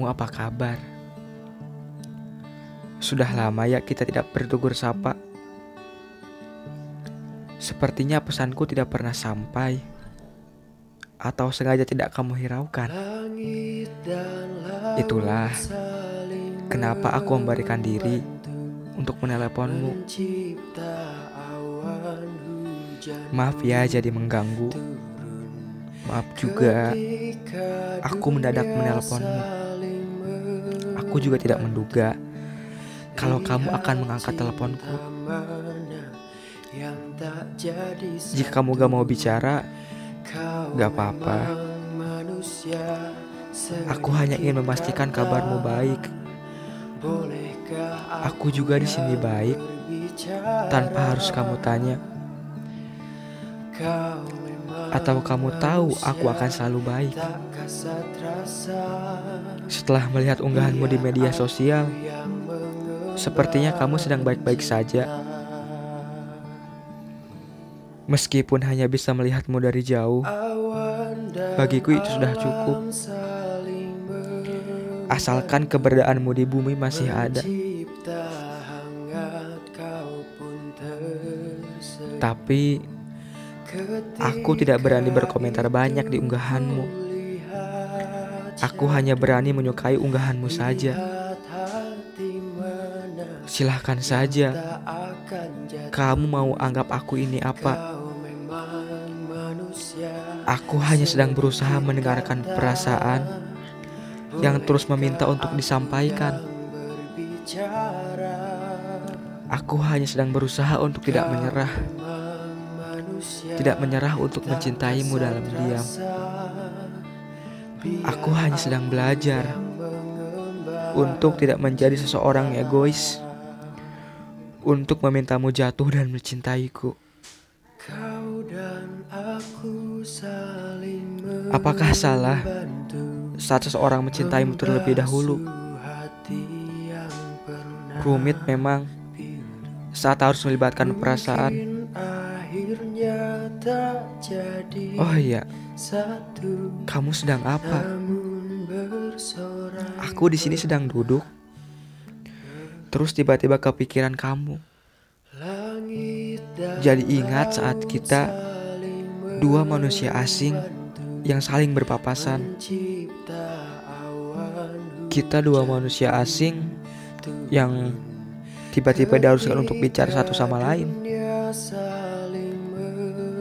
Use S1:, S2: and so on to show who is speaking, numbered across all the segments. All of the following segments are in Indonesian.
S1: Kamu apa kabar? Sudah lama ya kita tidak bertugur sapa. Sepertinya pesanku tidak pernah sampai. Atau sengaja tidak kamu hiraukan. Itulah kenapa aku memberikan diri untuk meneleponmu. Maaf ya jadi mengganggu. Maaf juga aku mendadak menelponmu. Aku juga tidak menduga kalau kamu akan mengangkat teleponku. Jika kamu gak mau bicara, gak apa-apa. Aku hanya ingin memastikan kabarmu baik. Aku juga di sini baik, tanpa harus kamu tanya. Atau kamu tahu aku akan selalu baik. Setelah melihat unggahanmu di media sosial, sepertinya kamu sedang baik-baik saja. Meskipun hanya bisa melihatmu dari jauh, bagiku itu sudah cukup. Asalkan keberadaanmu di bumi masih ada. Tapi aku tidak berani berkomentar banyak di unggahanmu. Aku hanya berani menyukai unggahanmu saja. Silahkan saja. Kamu mau anggap aku ini apa? Aku hanya sedang berusaha mendengarkan perasaan yang terus meminta untuk disampaikan. Aku hanya sedang berusaha untuk tidak menyerah. Tidak menyerah untuk mencintaimu dalam diam. Aku hanya sedang belajar untuk tidak menjadi seseorang egois. Untuk memintamu jatuh dan mencintaiku. Apakah salah saat seseorang mencintaimu terlebih dahulu? Rumit memang saat harus melibatkan perasaan. Oh iya, kamu sedang apa? Aku di sini sedang duduk. Terus tiba-tiba kepikiran kamu. Jadi ingat saat kita dua manusia asing yang saling berpapasan. Kita dua manusia asing yang tiba-tiba diharuskan untuk bicara satu sama lain.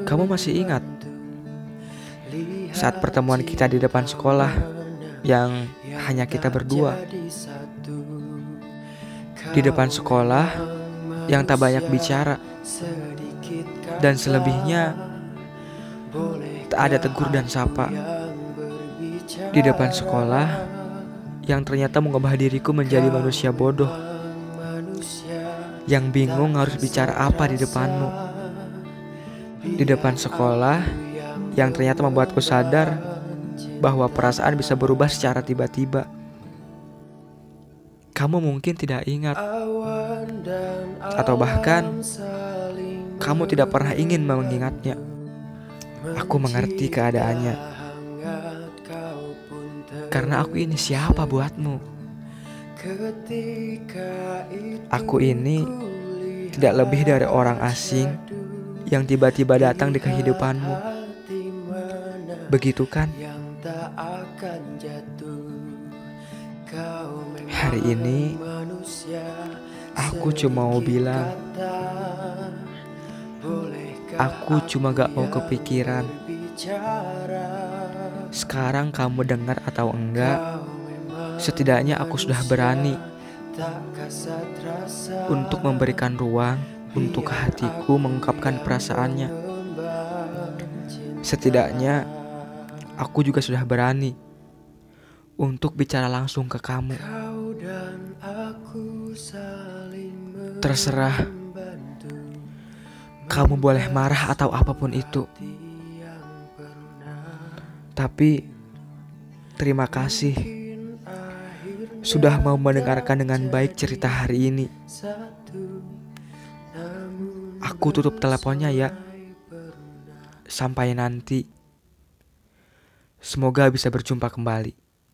S1: Kamu masih ingat saat pertemuan kita di depan sekolah yang hanya kita berdua? Di depan sekolah yang tak banyak bicara dan selebihnya tak ada tegur dan sapa. Di depan sekolah yang ternyata mengubah diriku menjadi manusia bodoh yang bingung harus bicara apa di depanmu. Di depan sekolah yang ternyata membuatku sadar bahwa perasaan bisa berubah secara tiba-tiba. Kamu mungkin tidak ingat, atau bahkan kamu tidak pernah ingin mengingatnya. Aku mengerti keadaannya, karena aku ini siapa buatmu. Aku ini tidak lebih dari orang asing yang tiba-tiba datang di kehidupanmu. Begitu kan? Hari ini aku cuma mau bilang Aku cuma gak mau kepikiran? Sekarang kamu dengar atau enggak Setidaknya aku sudah berani Untuk memberikan ruang Untuk hatiku mengungkapkan perasaannya. Setidaknya Aku juga sudah berani Untuk bicara langsung ke kamu. Terserah Kamu boleh marah atau apa pun itu. Tapi Terima kasih Sudah mau mendengarkan dengan baik cerita hari ini Aku tutup teleponnya ya. Sampai nanti. Semoga bisa berjumpa kembali